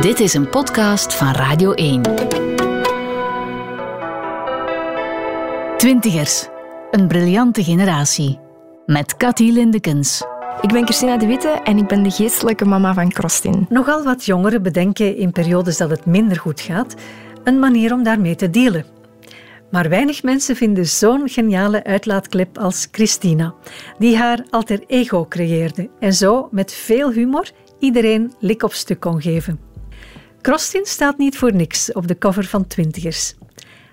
Dit is een podcast van Radio 1. Twintigers, een briljante generatie. Met Cathy Lindekens. Ik ben Christina de Witte en ik ben de geestelijke mama van Krostin. Nogal wat jongeren bedenken in periodes dat het minder goed gaat een manier om daarmee te delen. Maar weinig mensen vinden zo'n geniale uitlaatklep als Christina, die haar alter ego creëerde en zo met veel humor iedereen lik op stuk kon geven. Krostin staat niet voor niks op de cover van Twintigers.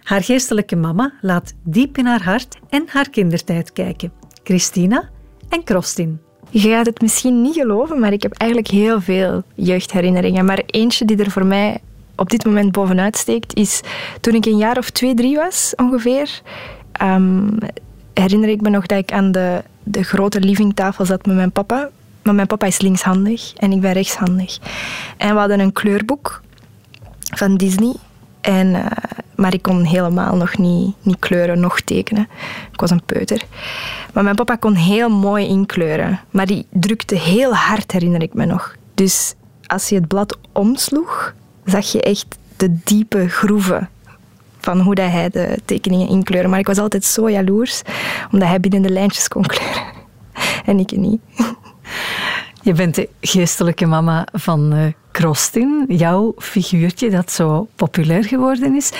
Haar geestelijke mama laat diep in haar hart en haar kindertijd kijken. Christina en Krostin. Je gaat het misschien niet geloven, maar ik heb eigenlijk heel veel jeugdherinneringen. Maar eentje die er voor mij op dit moment bovenuit steekt, is toen ik een jaar of twee, drie was ongeveer. Um, herinner ik me nog dat ik aan de, de grote livingtafel zat met mijn papa. Maar mijn papa is linkshandig en ik ben rechtshandig. En we hadden een kleurboek van Disney. En, uh, maar ik kon helemaal nog niet, niet kleuren, nog tekenen. Ik was een peuter. Maar mijn papa kon heel mooi inkleuren. Maar die drukte heel hard, herinner ik me nog. Dus als je het blad omsloeg, zag je echt de diepe groeven van hoe dat hij de tekeningen inkleurde. Maar ik was altijd zo jaloers, omdat hij binnen de lijntjes kon kleuren. En ik niet. Je bent de geestelijke mama van uh, Krostin, jouw figuurtje dat zo populair geworden is.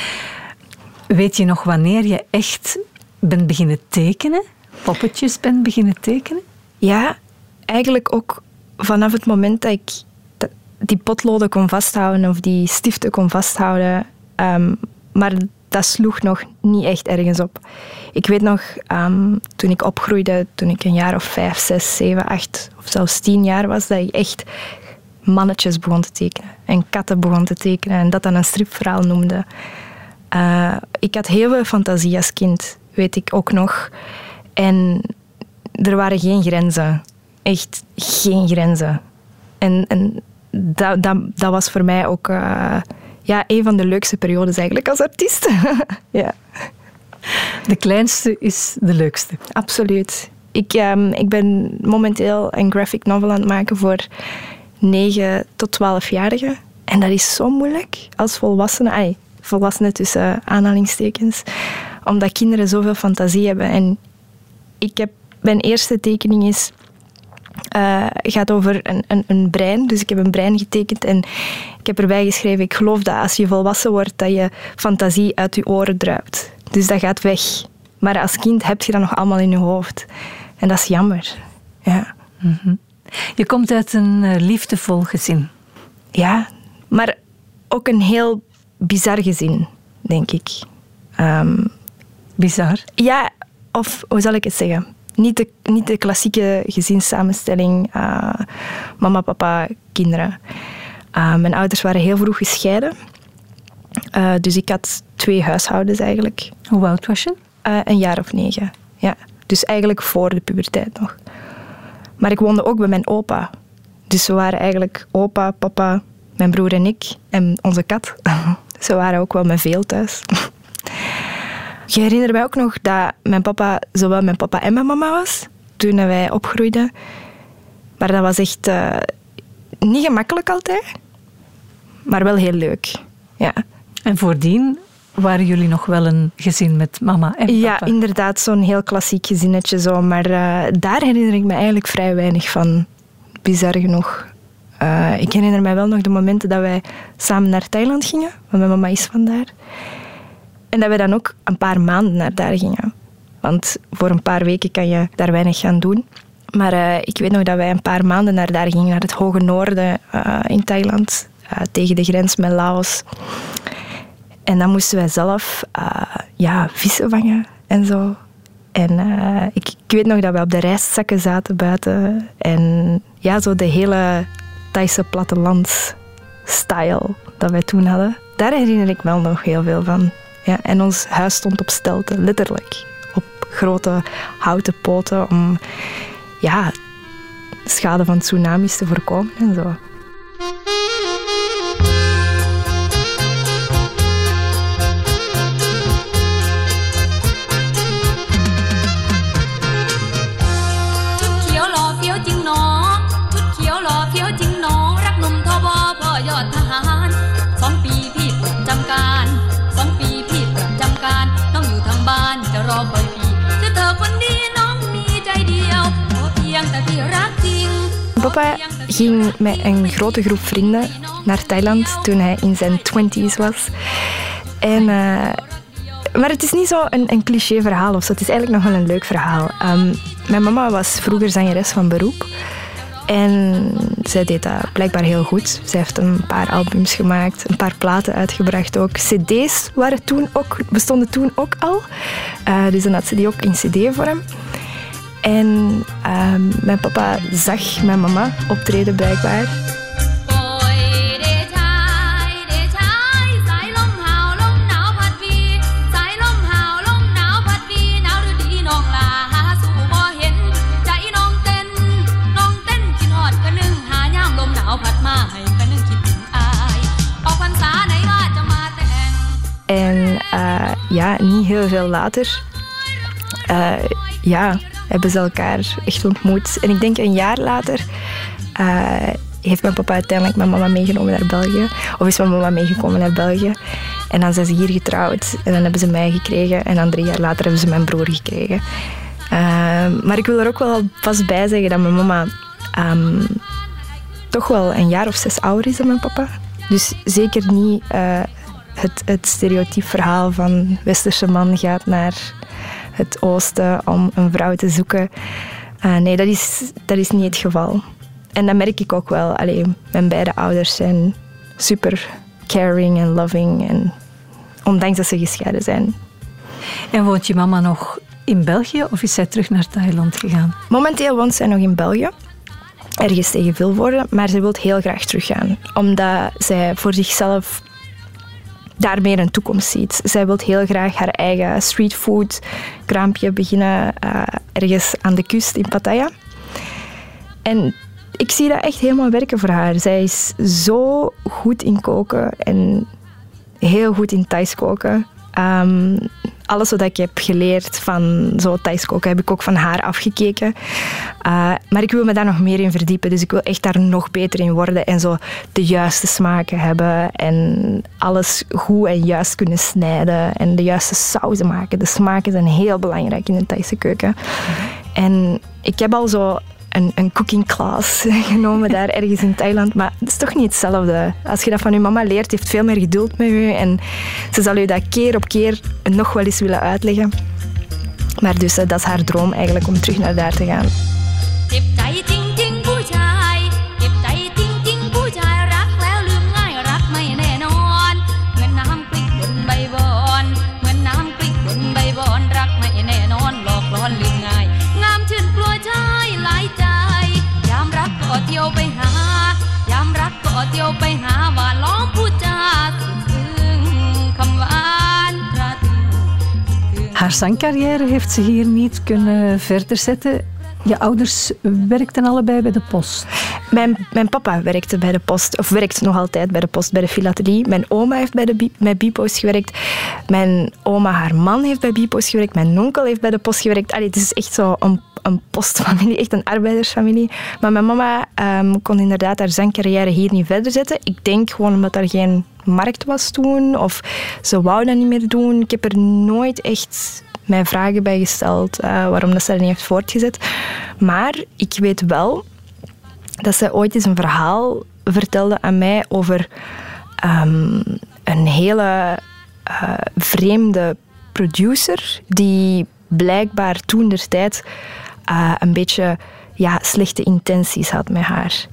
Weet je nog wanneer je echt bent beginnen tekenen? Poppetjes bent beginnen tekenen? Ja, eigenlijk ook vanaf het moment dat ik die potloden kon vasthouden of die stiften kon vasthouden. Um, maar dat sloeg nog niet echt ergens op. Ik weet nog, um, toen ik opgroeide, toen ik een jaar of vijf, zes, zeven, acht of zelfs tien jaar was, dat ik echt mannetjes begon te tekenen en katten begon te tekenen en dat dan een stripverhaal noemde. Uh, ik had heel veel fantasie als kind, weet ik ook nog. En er waren geen grenzen. Echt geen grenzen. En, en dat, dat, was voor mij ook uh, ja, een van de leukste periodes eigenlijk als artiest. ja. De kleinste is de leukste. Absoluut. Ik, um, ik ben momenteel een graphic novel aan het maken voor 9 tot 12-jarigen. En dat is zo moeilijk als volwassene. Ay, volwassenen tussen aanhalingstekens. Omdat kinderen zoveel fantasie hebben. En ik heb, mijn eerste tekening is uh, gaat over een, een, een, brein. Dus ik heb een brein getekend en ik heb erbij geschreven: ik geloof dat als je volwassen wordt, dat je fantasie uit je oren druipt. Dus dat gaat weg. Maar als kind heb je dat nog allemaal in je hoofd. En dat is jammer. Ja. Mhm. Je komt uit een uh, liefdevol gezin. Ja, maar ook een heel bizar gezin, denk ik. Um, bizar? Ja, of hoe zal ik het zeggen? Niet de, niet de klassieke gezinssamenstelling, uh, mama, papa, kinderen. Uh, mijn ouders waren heel vroeg gescheiden. Uh, dus ik had twee huishoudens eigenlijk. Hoe oud was je? een jaar of negen, ja. Dus eigenlijk voor de puberteit nog. Maar ik woonde ook bij mijn opa. Dus we waren eigenlijk opa, papa, mijn broer en ik en onze kat. Ze waren ook wel met veel thuis. Je herinnert mij ook nog dat mijn papa zowel mijn papa en mijn mama was toen wij opgroeiden. Maar dat was echt uh, niet gemakkelijk altijd, maar wel heel leuk. Ja. En voordien waren jullie nog wel een gezin met mama en papa? Ja, inderdaad, zo'n heel klassiek gezinnetje. Zo. Maar uh, daar herinner ik me eigenlijk vrij weinig van. Bizar genoeg. Uh, ik herinner mij wel nog de momenten dat wij samen naar Thailand gingen, want mijn mama is vandaar. En dat we dan ook een paar maanden naar daar gingen. Want voor een paar weken kan je daar weinig gaan doen. Maar uh, ik weet nog dat wij een paar maanden naar daar gingen, naar het hoge noorden uh, in Thailand, uh, tegen de grens met Laos. En dan moesten wij zelf ja, vissen vangen en zo. En ik, ik, weet nog dat we op de rijstzakken zaten buiten. En ja, zo de hele Thaise plattelands-style dat wij toen hadden. Daar herinner ik me nog heel veel van. Ja, en ons huis stond op stelten, letterlijk. Op grote houten poten om ja, schade van tsunamis te voorkomen en zo. Ging met een grote groep vrienden naar Thailand toen hij in zijn twenties was. En, uh, maar het is niet zo een, een cliché verhaal of zo. Het is eigenlijk nog wel een leuk verhaal. Um, mijn mama was vroeger zangeres van beroep. En zij deed dat blijkbaar heel goed. Zij heeft een paar albums gemaakt, een paar platen uitgebracht ook. CD's waren toen ook, bestonden toen ook al. Uh, dus dan had ze die ook in CD-vorm. En uh, mijn papa zag mijn mama optreden blijkbaar. 'En uh, ja, niet heel veel later uh, ja, hebben ze elkaar echt ontmoet. En ik denk een jaar later uh, heeft mijn papa uiteindelijk mijn mama meegenomen naar België. Of is mijn mama meegekomen naar België. En dan zijn ze hier getrouwd. En dan hebben ze mij gekregen. En dan drie jaar later hebben ze mijn broer gekregen. maar ik wil er ook wel vast bij zeggen dat mijn mama um, toch wel een jaar of zes ouder is dan mijn papa. Dus zeker niet het, het stereotyp verhaal van westerse man gaat naar het oosten om een vrouw te zoeken. Uh, nee, dat is, dat is niet het geval. En dat merk ik ook wel. Allee, mijn beide ouders zijn super caring en loving. En ondanks dat ze gescheiden zijn. En woont je mama nog in België of is zij terug naar Thailand gegaan? Momenteel woont zij nog in België. Ergens tegen veel woorden, maar ze wil heel graag teruggaan. Omdat zij voor zichzelf daar meer een toekomst ziet. Zij wil heel graag haar eigen streetfood kraampje beginnen uh, ergens aan de kust in Pattaya. En ik zie dat echt helemaal werken voor haar. Zij is zo goed in koken en heel goed in Thais koken. Um, alles wat ik heb geleerd van zo Thais koken heb ik ook van haar afgekeken. Uh, maar ik wil me daar nog meer in verdiepen. Dus ik wil echt daar nog beter in worden en zo de juiste smaken hebben en alles goed en juist kunnen snijden en de juiste sauzen maken. De smaken zijn heel belangrijk in de Thaise keuken. En ik heb al zo een, een cooking class genomen daar ergens in Thailand. Maar het is toch niet hetzelfde. Als je dat van je mama leert, heeft veel meer geduld met je. En ze zal je dat keer op keer nog wel eens willen uitleggen. Maar dus dat is haar droom eigenlijk om terug naar daar te gaan. Zangcarrière heeft ze hier niet kunnen verder zetten. Je ouders werkten allebei bij de post. Mijn, mijn papa werkte bij de post, of werkt nog altijd bij de post, bij de filatelie. Mijn oma heeft bij, de, bij Bipo's gewerkt. Mijn oma, haar man, heeft bij Bipo's gewerkt. Mijn onkel heeft bij de post gewerkt. Allee, het is echt zo een een postfamilie, echt een arbeidersfamilie. Maar mijn mama um, kon inderdaad haar zangcarrière hier niet verder zetten. Ik denk gewoon omdat er geen markt was toen, of ze wou dat niet meer doen. Ik heb er nooit echt mijn vragen bij gesteld uh, waarom dat ze dat niet heeft voortgezet. Maar ik weet wel dat zij ooit eens een verhaal vertelde aan mij over um, een hele uh, vreemde producer die blijkbaar toen der tijd uh, een beetje ja, slechte intenties had met haar.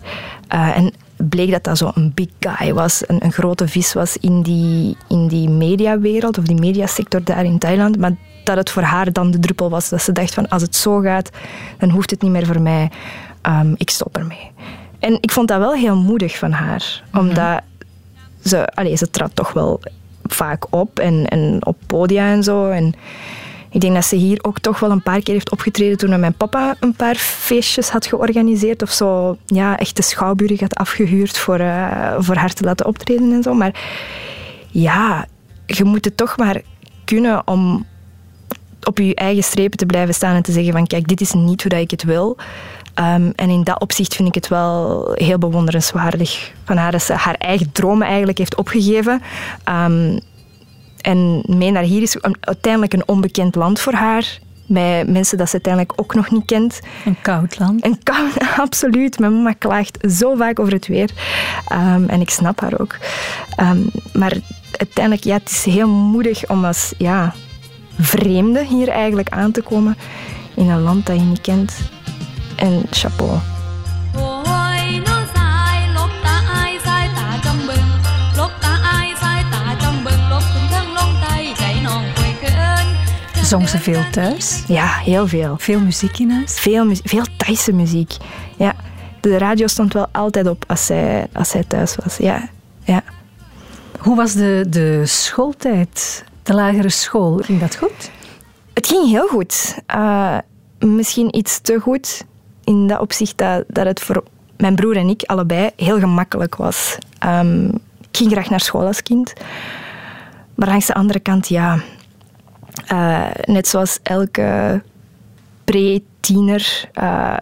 Uh, en bleek dat dat zo'n big guy was, een, een, grote vis was in die, in die mediawereld of die mediasector daar in Thailand. Maar dat het voor haar dan de druppel was. Dat ze dacht van als het zo gaat, dan hoeft het niet meer voor mij. Um, ik stop ermee. En ik vond dat wel heel moedig van haar. Mhm. Omdat ze, allez, ze trad toch wel vaak op en, en op podia en zo. En ik denk dat ze hier ook toch wel een paar keer heeft opgetreden toen mijn papa een paar feestjes had georganiseerd of zo ja, echt de schouwburg had afgehuurd voor, uh, voor haar te laten optreden en zo. Maar ja, je moet het toch maar kunnen om op je eigen strepen te blijven staan en te zeggen van kijk, dit is niet hoe dat ik het wil. Ehm, en in dat opzicht vind ik het wel heel bewonderenswaardig van haar dat ze haar eigen dromen eigenlijk heeft opgegeven. Um, en mee naar hier is uiteindelijk een onbekend land voor haar. Met mensen dat ze uiteindelijk ook nog niet kent. Een koud land. Een koud, absoluut. Mijn mama klaagt zo vaak over het weer. Um, en ik snap haar ook. maar uiteindelijk, ja, het is heel moedig om als ja, vreemde hier eigenlijk aan te komen in een land dat je niet kent. En chapeau. 'Zong ze veel thuis? Ja, heel veel. Veel muziek in huis? Veel, veel Thaise muziek. Ja. De radio stond wel altijd op als zij, als zij thuis was. Ja. Ja. Hoe was de, de schooltijd, de lagere school? Ging dat goed? Het ging heel goed. Uh, misschien iets te goed in dat opzicht dat, dat het voor mijn broer en ik allebei heel gemakkelijk was. Um, ik ging graag naar school als kind. Maar langs de andere kant, ja. Uh, net zoals elke pre-tiener uh,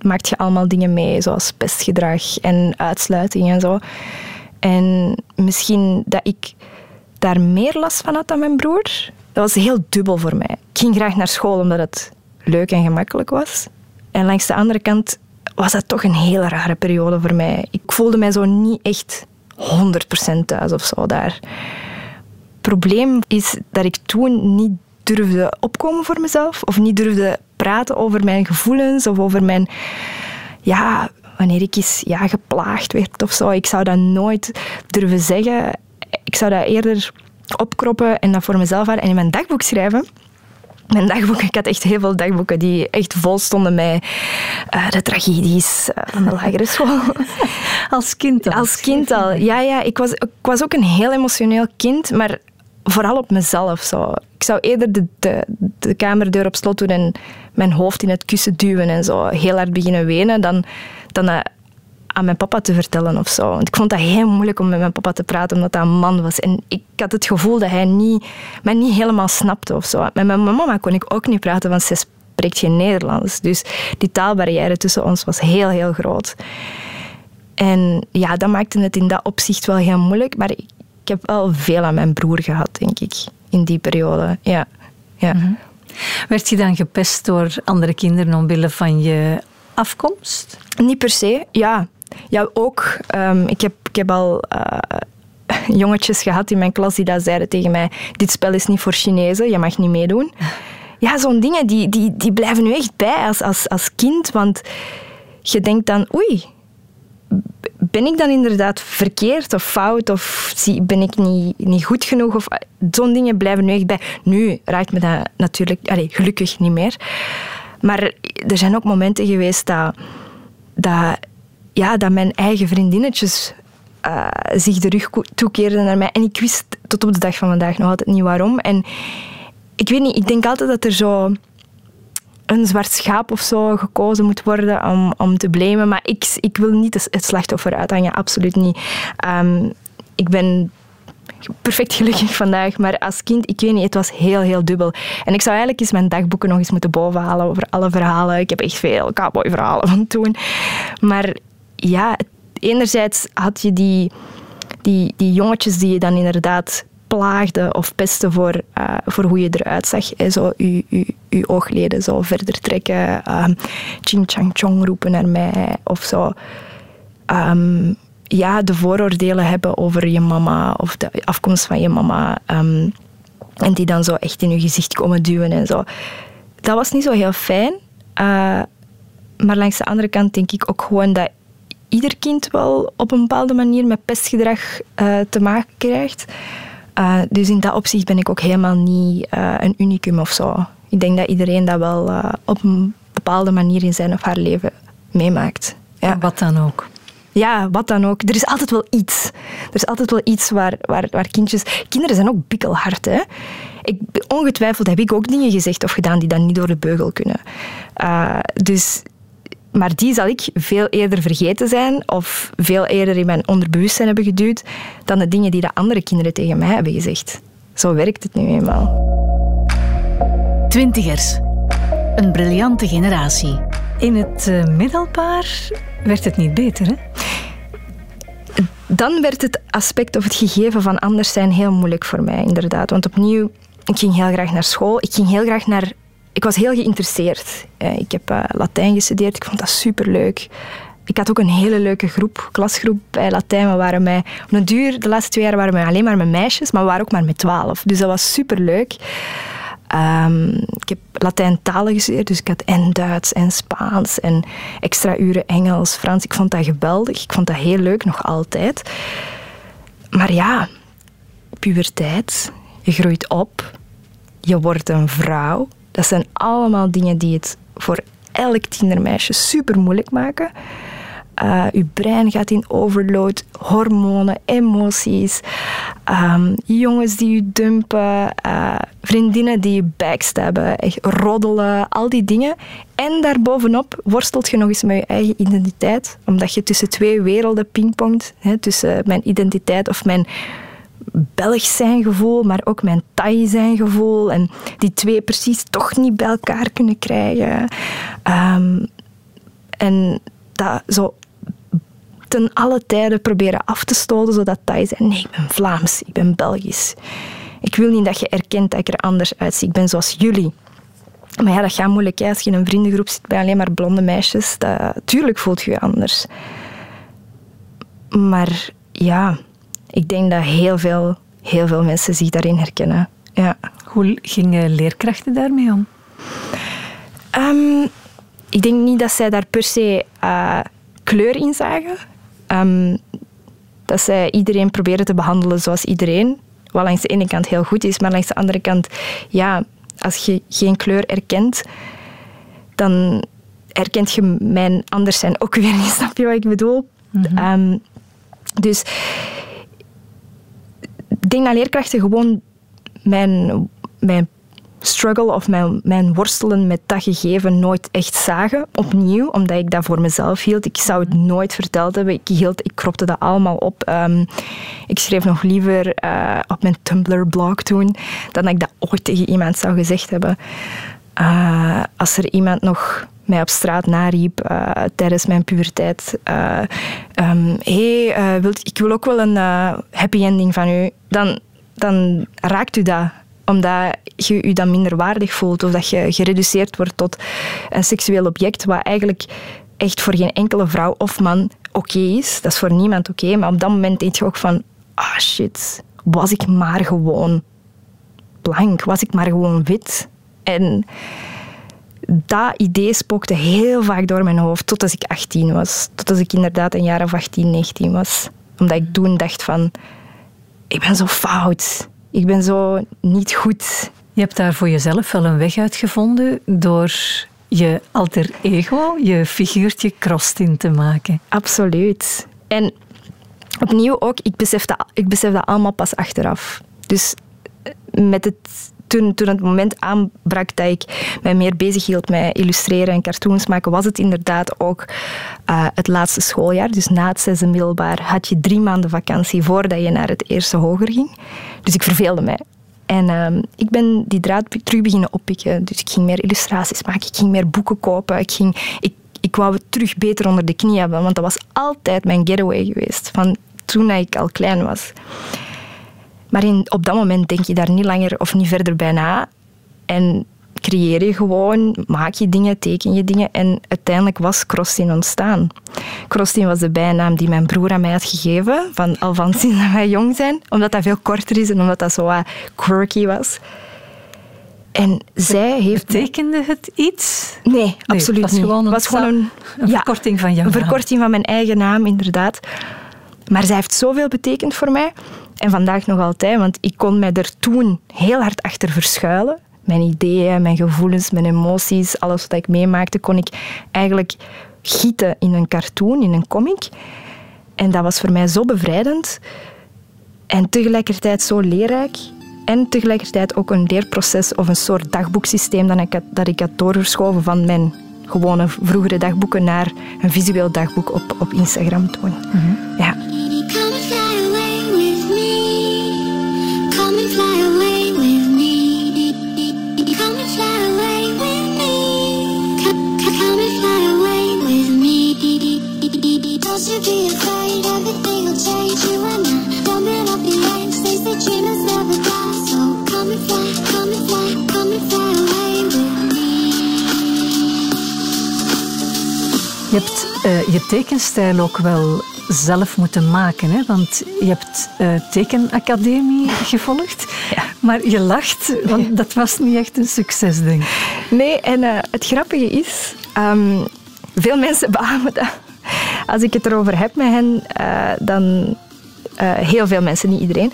maakt je allemaal dingen mee, zoals pestgedrag en uitsluiting en zo. En misschien dat ik daar meer last van had dan mijn broer. Dat was heel dubbel voor mij. Ik ging graag naar school omdat het leuk en gemakkelijk was. En langs de andere kant was dat toch een hele rare periode voor mij. Ik voelde mij zo niet echt 100% thuis of zo daar. Probleem is dat ik toen niet durfde opkomen voor mezelf of niet durfde praten over mijn gevoelens of over mijn ja, wanneer ik eens ja, geplaagd werd of zo. Ik zou dat nooit durven zeggen. Ik zou dat eerder opkroppen en dat voor mezelf houden en in mijn dagboek schrijven. Mijn dagboeken, ik had echt heel veel dagboeken die echt vol stonden met uh, de tragedies uh, van de lagere school. Als kind al? Als kind al, ja. ja ik, was, ik was ook een heel emotioneel kind, maar vooral op mezelf. Zo. Ik zou eerder de, de, de kamerdeur op slot doen en mijn hoofd in het kussen duwen en zo heel hard beginnen wenen, dan, dan dat aan mijn papa te vertellen of zo. Want ik vond dat heel moeilijk om met mijn papa te praten, omdat hij een man was. En ik had het gevoel dat hij niet, mij niet helemaal snapte of zo. Met mijn mama kon ik ook niet praten, want ze spreekt geen Nederlands. Dus die taalbarrière tussen ons was heel, heel groot. En ja, dat maakte het in dat opzicht wel heel moeilijk. Maar ik, heb wel veel aan mijn broer gehad, denk ik, in die periode. Ja. ja. Mhm. Werd je dan gepest door andere kinderen omwille van je afkomst? Niet per se, ja. Ja, ook. Ehm, ik, heb, ik heb al uh, jongetjes gehad in mijn klas die dat zeiden tegen mij: Dit spel is niet voor Chinezen, je mag niet meedoen. Ja, zo'n dingen die, die, die blijven nu echt bij als, als, als kind. Want je denkt dan: Oei, ben ik dan inderdaad verkeerd of fout? Of ben ik niet, niet goed genoeg? Of, eh, zo'n dingen blijven nu echt bij. Nu raakt me dat natuurlijk allez, gelukkig niet meer. Maar er zijn ook momenten geweest dat, dat ja, dat mijn eigen vriendinnetjes uh, zich de rug toekeerden naar mij. En ik wist tot op de dag van vandaag nog altijd niet waarom. En ik weet niet, ik denk altijd dat er zo een zwart schaap of zo gekozen moet worden om, om te blamen. Maar ik, ik wil niet het slachtoffer uithangen, absoluut niet. Um, ik ben perfect gelukkig vandaag. Maar als kind, ik weet niet, het was heel, heel dubbel. En ik zou eigenlijk eens mijn dagboeken nog eens moeten bovenhalen over alle verhalen. Ik heb echt veel cowboy-verhalen van toen. Maar ja, enerzijds had je die, die, die jongetjes die je dan inderdaad plaagde of pesten voor, uh, voor hoe je eruit zag. En zo je, je, je oogleden zo verder trekken, uh, ching chang chong roepen naar mij of zo. Um, ja, de vooroordelen hebben over je mama of de afkomst van je mama. Um, en die dan zo echt in je gezicht komen duwen en zo. Dat was niet zo heel fijn. Uh, maar langs de andere kant denk ik ook gewoon dat ieder kind wel op een bepaalde manier met pestgedrag uh, te maken krijgt. Uh, dus in dat opzicht ben ik ook helemaal niet uh, een unicum of zo. Ik denk dat iedereen dat wel op een bepaalde manier in zijn of haar leven meemaakt. Ja. Wat dan ook? Ja, wat dan ook. Er is altijd wel iets. Er is altijd wel iets waar, waar, waar kindjes... Kinderen zijn ook bikkelhard, hè. Ik, ongetwijfeld heb ik ook dingen gezegd of gedaan die dan niet door de beugel kunnen. dus maar die zal ik veel eerder vergeten zijn of veel eerder in mijn onderbewustzijn hebben geduwd dan de dingen die de andere kinderen tegen mij hebben gezegd. Zo werkt het nu eenmaal. Twintigers. Een briljante generatie. In het uh, middelbaar werd het niet beter, hè? Dan werd het aspect of het gegeven van anders zijn heel moeilijk voor mij, inderdaad. Want opnieuw, ik ging heel graag naar school. Ik ging heel graag naar... Ik was heel geïnteresseerd. Eh, ik heb uh, Latijn gestudeerd. Ik vond dat superleuk. Ik had ook een hele leuke groep, klasgroep bij Latijn. We waren mij, op een duur, de laatste twee jaar waren we alleen maar met meisjes, maar we waren ook maar met twaalf. Dus dat was superleuk. Um, ik heb Latijn talen gestudeerd, dus ik had en Duits en Spaans en extra uren Engels, Frans. Ik vond dat geweldig. Ik vond dat heel leuk, nog altijd. Maar ja, puberteit, je groeit op, je wordt een vrouw. Dat zijn allemaal dingen die het voor elk tienermeisje super moeilijk maken. Uh, uw brein gaat in overload, hormonen, emoties, um, jongens die je dumpen, uh, vriendinnen die je backstabben, echt roddelen, al die dingen. En daarbovenop worstelt je nog eens met je eigen identiteit, omdat je tussen twee werelden pingpongt, hè, tussen mijn identiteit of mijn Belg zijn gevoel, maar ook mijn Thai zijn gevoel. En die twee precies toch niet bij elkaar kunnen krijgen. Um, en dat zo ten alle tijden proberen af te stoten, zodat Thai zijn. Nee, ik ben Vlaams, ik ben Belgisch. Ik wil niet dat je erkent dat ik er anders uitzie. Ik ben zoals jullie. Maar ja, dat gaat moeilijk. Als je in een vriendengroep zit bij alleen maar blonde meisjes, dat, tuurlijk voelt je je anders. Maar ja, ik denk dat heel veel, heel veel mensen zich daarin herkennen. Ja. Hoe gingen leerkrachten daarmee om? Um, ik denk niet dat zij daar per se uh, kleur in zagen. Um, dat zij iedereen proberen te behandelen zoals iedereen. Wat langs de ene kant heel goed is, maar langs de andere kant, ja, als je geen kleur erkent, dan herkent je mijn anders zijn ook weer niet. Snap je wat ik bedoel? Mm um, dus denk dat leerkrachten gewoon mijn, mijn struggle of mijn, mijn worstelen met dat gegeven nooit echt zagen. Opnieuw, omdat ik dat voor mezelf hield. Ik zou het nooit verteld hebben. Ik, hield, ik kropte dat allemaal op. Um, ik schreef nog liever uh, op mijn Tumblr-blog toen dan dat ik dat ooit tegen iemand zou gezegd hebben. Uh, als er iemand nog mij op straat nariep uh, tijdens mijn puberteit. Uh, um, hey, uh, ik wil ook wel een happy ending van u. Dan, dan raakt u dat omdat je je dan minder waardig voelt of dat je gereduceerd wordt tot een seksueel object wat eigenlijk echt voor geen enkele vrouw of man oké is. Dat is voor niemand oké, maar op dat moment denk je ook van ah shit, was ik maar gewoon blank, was ik maar gewoon wit. En dat idee spookte heel vaak door mijn hoofd tot als ik 18 was. Tot als ik inderdaad een jaar of 18, 19 was. Omdat ik toen dacht van, ik ben zo fout ik ben zo niet goed. Je hebt daar voor jezelf wel een weg uitgevonden door je alter ego, je figuurtje Krostin te maken. Absoluut. En opnieuw ook, ik besef dat, ik besef dat allemaal pas achteraf. Dus eh, met het toen, toen het moment aanbrak dat ik mij meer bezig hield met illustreren en cartoons maken, was het inderdaad ook uh, het laatste schooljaar. Dus na het zesde middelbaar had je drie maanden vakantie voordat je naar het eerste hoger ging. Dus ik verveelde mij. En uh, ik ben die draad terug beginnen oppikken. Dus ik ging meer illustraties maken, ik ging meer boeken kopen. Ik, ging, ik, ik wou het terug beter onder de knie hebben, want dat was altijd mijn getaway geweest. Van toen ik al klein was. Maar in, op dat moment denk je daar niet langer of niet verder bij na. En creëer je gewoon, maak je dingen, teken je dingen. En uiteindelijk was Crossin ontstaan. Crossin was de bijnaam die mijn broer aan mij had gegeven, van, al van sinds dat wij jong zijn. Omdat dat veel korter is en omdat dat zo quirky was. En zij heeft... Betekende het iets? Nee, absoluut was niet. Gewoon het was gewoon een, een verkorting van jouw Een verkorting van mijn eigen naam, inderdaad. Maar zij heeft zoveel betekend voor mij. En vandaag nog altijd, want ik kon mij er toen heel hard achter verschuilen. Mijn ideeën, mijn gevoelens, mijn emoties, alles wat ik meemaakte, kon ik eigenlijk gieten in een cartoon, in een comic. En dat was voor mij zo bevrijdend en tegelijkertijd zo leerrijk. En tegelijkertijd ook een leerproces of een soort dagboeksysteem dat ik had, dat ik had doorgeschoven van mijn gewone vroegere dagboeken naar een visueel dagboek op, op Instagram toen. Mm Ja. Je hebt eh, je tekenstijl ook wel zelf moeten maken, hè? want je hebt uh, tekenacademie gevolgd, ja. maar je lacht, want dat was niet echt een succesding. Nee, en eh, het grappige is, ehm, veel mensen beamen dat. Als ik het erover heb met hen, dan heel veel mensen, niet iedereen,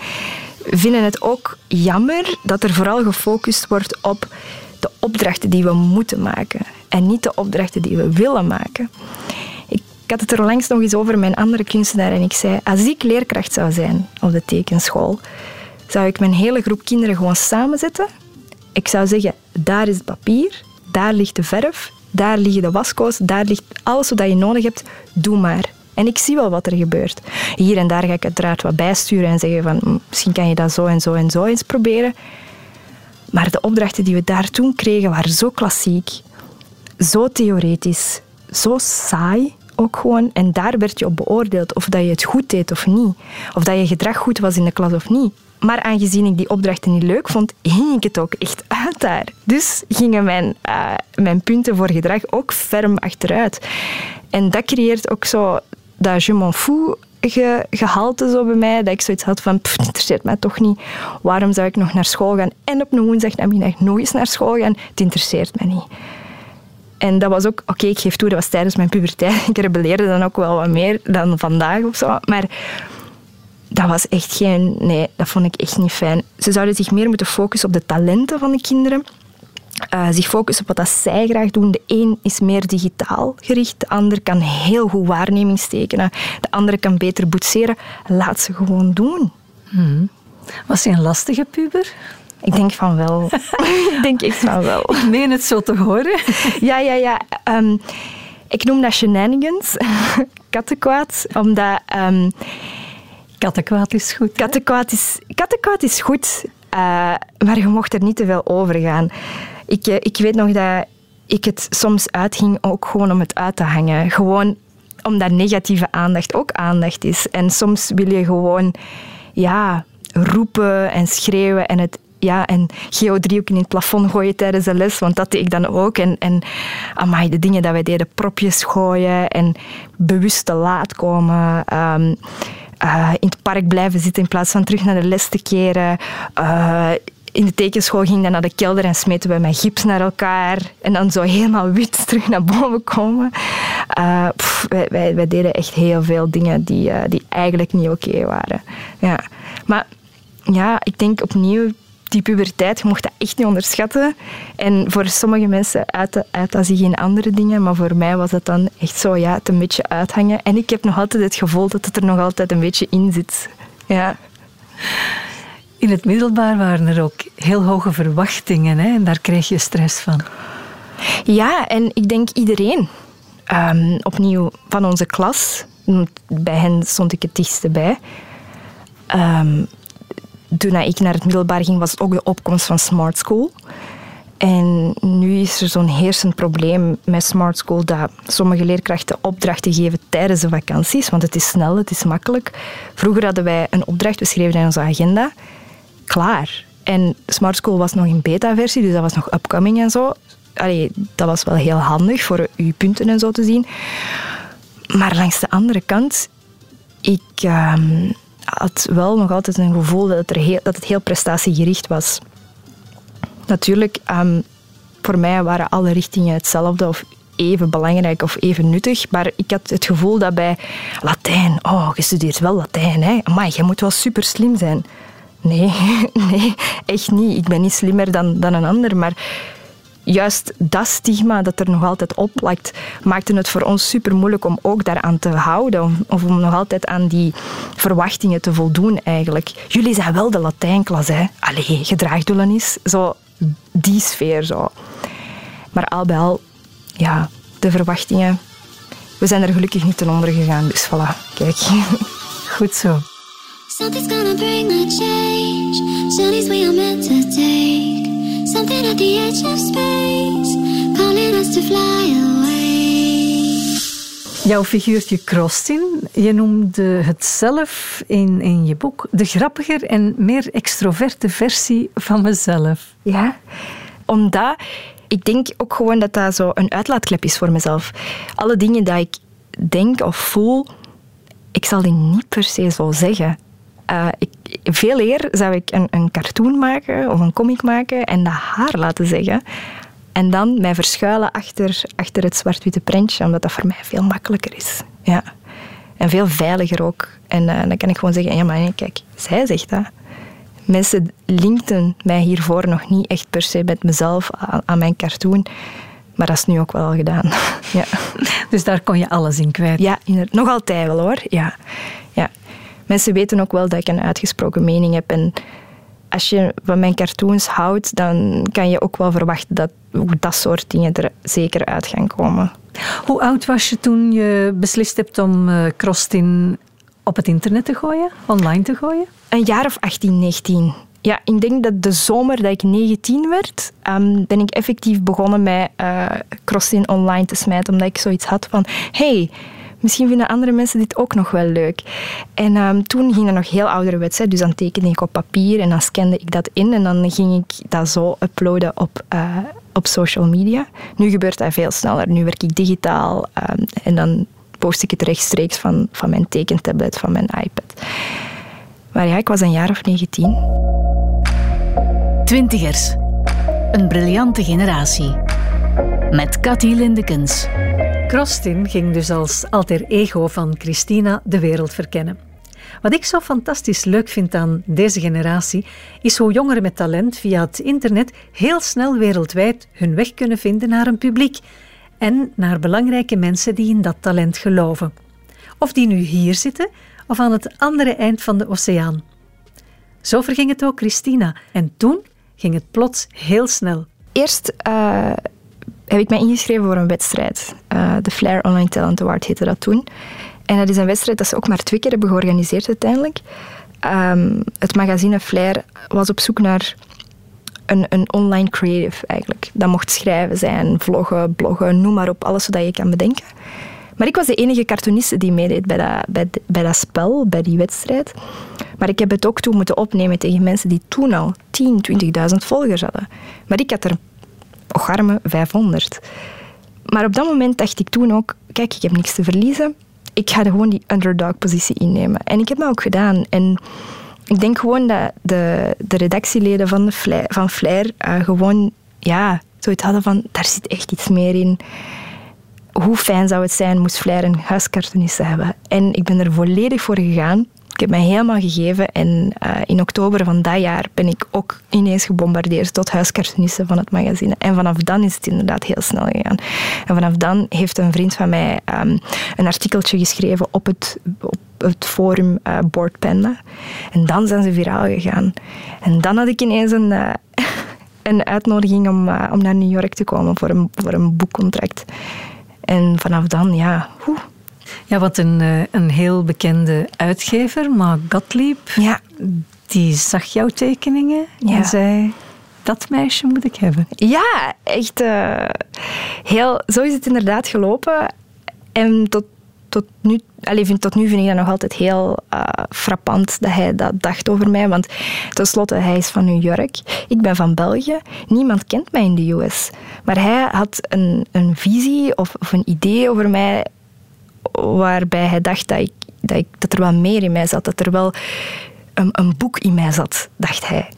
vinden het ook jammer dat er vooral gefocust wordt op de opdrachten die we moeten maken en niet de opdrachten die we willen maken. Ik had het er langs nog eens over mijn andere kunstenaar en ik zei, als ik leerkracht zou zijn op de tekenschool, zou ik mijn hele groep kinderen gewoon samenzetten. Ik zou zeggen, daar is het papier, daar ligt de verf, daar liggen de waskoos, daar ligt alles wat je nodig hebt, doe maar. En ik zie wel wat er gebeurt. Hier en daar ga ik uiteraard wat bijsturen en zeggen van misschien kan je dat zo en zo en zo eens proberen. Maar de opdrachten die we daar toen kregen waren zo klassiek, zo theoretisch, zo saai ook gewoon. En daar werd je op beoordeeld of dat je het goed deed of niet. Of dat je gedrag goed was in de klas of niet. Maar aangezien ik die opdrachten niet leuk vond, ging ik het ook echt uit daar. Dus gingen mijn, uh, mijn punten voor gedrag ook ferm achteruit. En dat creëert ook zo dat je m'en gehalte zo bij mij, dat ik zoiets had van, het interesseert mij toch niet. Waarom zou ik nog naar school gaan en op een woensdag namiddag nog eens naar school gaan? Het interesseert mij niet. En dat was ook, oké, ik geef toe, dat was tijdens mijn puberteit. Ik rebelleerde dan ook wel wat meer dan vandaag of zo. Maar dat was echt geen, nee, dat vond ik echt niet fijn. Ze zouden zich meer moeten focussen op de talenten van de kinderen uh, zich focussen op wat dat zij graag doen. De een is meer digitaal gericht, de ander kan heel goed waarnemingstekenen, de andere kan beter boetseren. Laat ze gewoon doen. Hmm. Was hij een lastige puber? Ik denk van wel. ik denk echt van wel. Ik meen het zo te horen. ja, ja, ja. Um, ik noem dat shenanigans, kattenkwaad, omdat... Um, kattenkwaad is goed. Kattenkwaad is, kattenkwaad is goed, uh, maar je mocht er niet te veel over gaan. Ik, eh, ik weet nog dat ik het soms uitging ook gewoon om het uit te hangen. Gewoon omdat negatieve aandacht ook aandacht is. En soms wil je gewoon ja, roepen en schreeuwen en het ja, en geodriehoeken in het plafond gooien tijdens de les, want dat deed ik dan ook. En, en amai, de dingen dat wij deden, propjes gooien en bewust te laat komen. Ehm, eh, in het park blijven zitten in plaats van terug naar de les te keren. Uh, in de tekenschool ging dan naar de kelder en smeten we met gips naar elkaar. En dan zo helemaal wit terug naar boven komen. Uh, wij, deden echt heel veel dingen die, uh, die eigenlijk niet oké waren. Ja. Maar ja, ik denk opnieuw, die puberteit, je mocht dat echt niet onderschatten. En voor sommige mensen uit, uit dat zich in andere dingen, maar voor mij was het dan echt zo, ja, het een beetje uithangen. En ik heb nog altijd het gevoel dat het er nog altijd een beetje in zit. Ja. In het middelbaar waren er ook heel hoge verwachtingen hè? en daar kreeg je stress van. Ja, en ik denk iedereen. Um, opnieuw van onze klas. Bij hen stond ik het dichtste bij. Um, toen ik naar het middelbaar ging, was het ook de opkomst van Smart School. En nu is er zo'n heersend probleem met Smart School dat sommige leerkrachten opdrachten geven tijdens de vakanties, want het is snel, het is makkelijk. Vroeger hadden wij een opdracht, we schreven in onze agenda klaar. En Smart School was nog in beta-versie, dus dat was nog upcoming en zo. Allee, dat was wel heel handig voor uw punten en zo te zien. Maar langs de andere kant, ik ehm, had wel nog altijd een gevoel dat het, heel, dat het heel prestatiegericht was. Natuurlijk, um, voor mij waren alle richtingen hetzelfde of even belangrijk of even nuttig. Maar ik had het gevoel dat bij Latijn, oh, je studeert wel Latijn, hè? Maar je moet wel super slim zijn. Nee, nee, echt niet. Ik ben niet slimmer dan, dan een ander, maar juist dat stigma dat er nog altijd op plakt, maakte het voor ons super moeilijk om ook daaraan te houden. Of om nog altijd aan die verwachtingen te voldoen eigenlijk. Jullie zijn wel de Latijnklas, hè? Allee, gedraagdoelen is. Zo, die sfeer zo. Maar al bij al, ja, de verwachtingen. We zijn er gelukkig niet ten onder gegaan, dus voilà, kijk. Goed zo. Something's gonna bring a change. Journeys we are meant to take. Something at the edge of space, calling us to fly away. Jouw figuurtje Krostin, je noemde het zelf in, in je boek de grappiger en meer extroverte versie van mezelf. Ja, omdat ik denk ook gewoon dat dat zo een uitlaatklep is voor mezelf. Alle dingen die ik denk of voel, ik zal die niet per se zo zeggen. Uh, ik, veel eer zou ik een, een cartoon maken of een comic maken en dat haar laten zeggen. En dan mij verschuilen achter, achter het zwart-witte prentje, omdat dat voor mij veel makkelijker is. Ja. En veel veiliger ook. En uh, dan kan ik gewoon zeggen, ja maar nee, kijk, zij zegt dat. Mensen linkten mij hiervoor nog niet echt per se met mezelf aan, aan mijn cartoon. Maar dat is nu ook wel al gedaan. ja. Dus daar kon je alles in kwijt? Ja, nog altijd wel hoor. Ja. Ja. Mensen weten ook wel dat ik een uitgesproken mening heb. En als je van mijn cartoons houdt, dan kan je ook wel verwachten dat dat soort dingen er zeker uit gaan komen. Hoe oud was je toen je beslist hebt om uh, Crostin op het internet te gooien, online te gooien? Een jaar of 18, 19. Ja, ik denk dat de zomer dat ik 19 werd, um, ben ik effectief begonnen met uh, Crossin online te smijten, omdat ik zoiets had van, hey, misschien vinden andere mensen dit ook nog wel leuk. En um, toen ging dat nog heel ouderwets. Hè. Dus dan tekende ik op papier en dan scande ik dat in en dan ging ik dat zo uploaden op, uh, op social media. Nu gebeurt dat veel sneller. Nu werk ik digitaal um, en dan post ik het rechtstreeks van, van mijn tekentablet, van mijn iPad. Maar ja, ik was een jaar of 19. Twintigers. Een briljante generatie. Met Cathy Lindekens. Krostin ging dus als alter ego van Christina de wereld verkennen. Wat ik zo fantastisch leuk vind aan deze generatie, is hoe jongeren met talent via het internet heel snel wereldwijd hun weg kunnen vinden naar een publiek en naar belangrijke mensen die in dat talent geloven. Of die nu hier zitten of aan het andere eind van de oceaan. Zo verging het ook Christina en toen ging het plots heel snel. Eerst uh, heb ik mij ingeschreven voor een wedstrijd. Uh, de Flair Online Talent Award heette dat toen. En dat is een wedstrijd dat ze ook maar twee keer hebben georganiseerd uiteindelijk. Um, het magazine Flair was op zoek naar een, een online creative eigenlijk. Dat mocht schrijven zijn, vloggen, bloggen, noem maar op, alles wat je kan bedenken. Maar ik was de enige cartooniste die meedeed bij dat, bij, bij dat spel, bij die wedstrijd. Maar ik heb het ook toen moeten opnemen tegen mensen die toen al 10, 20.000 volgers hadden. Maar ik had er ocharme 500. Maar op dat moment dacht ik toen ook, kijk, ik heb niks te verliezen. Ik ga gewoon die underdog-positie innemen. En ik heb dat ook gedaan. En ik denk gewoon dat de, de redactieleden van, de Flair, van Flair uh, gewoon ja, zoiets hadden van, daar zit echt iets meer in. Hoe fijn zou het zijn moest Flair een huiscartooniste hebben? En ik ben er volledig voor gegaan. Ik heb mij helemaal gegeven en uh, in oktober van dat jaar ben ik ook ineens gebombardeerd tot huiscartooniste van het magazine. En vanaf dan is het inderdaad heel snel gegaan. En vanaf dan heeft een vriend van mij um, een artikeltje geschreven op het, op het forum uh, Board Panda. En dan zijn ze viraal gegaan. En dan had ik ineens een, uh, een uitnodiging om, om naar New York te komen voor een, voor een boekcontract. En vanaf dan, ja... ja, wat een, een heel bekende uitgever, maar Gottlieb, ja. die zag jouw tekeningen ja. en zei... Dat meisje moet ik hebben. Ja, echt uh, heel... Zo is het inderdaad gelopen. En tot, tot, nu, allez, vind, tot nu vind ik dat nog altijd heel uh, frappant dat hij dat dacht over mij. Want tenslotte, hij is van New York. Ik ben van België. Niemand kent mij in de US. Maar hij had een, een visie of, of een idee over mij waarbij hij dacht dat, ik, dat, ik, dat er wel meer in mij zat, dat er wel een, een boek in mij zat, dacht hij.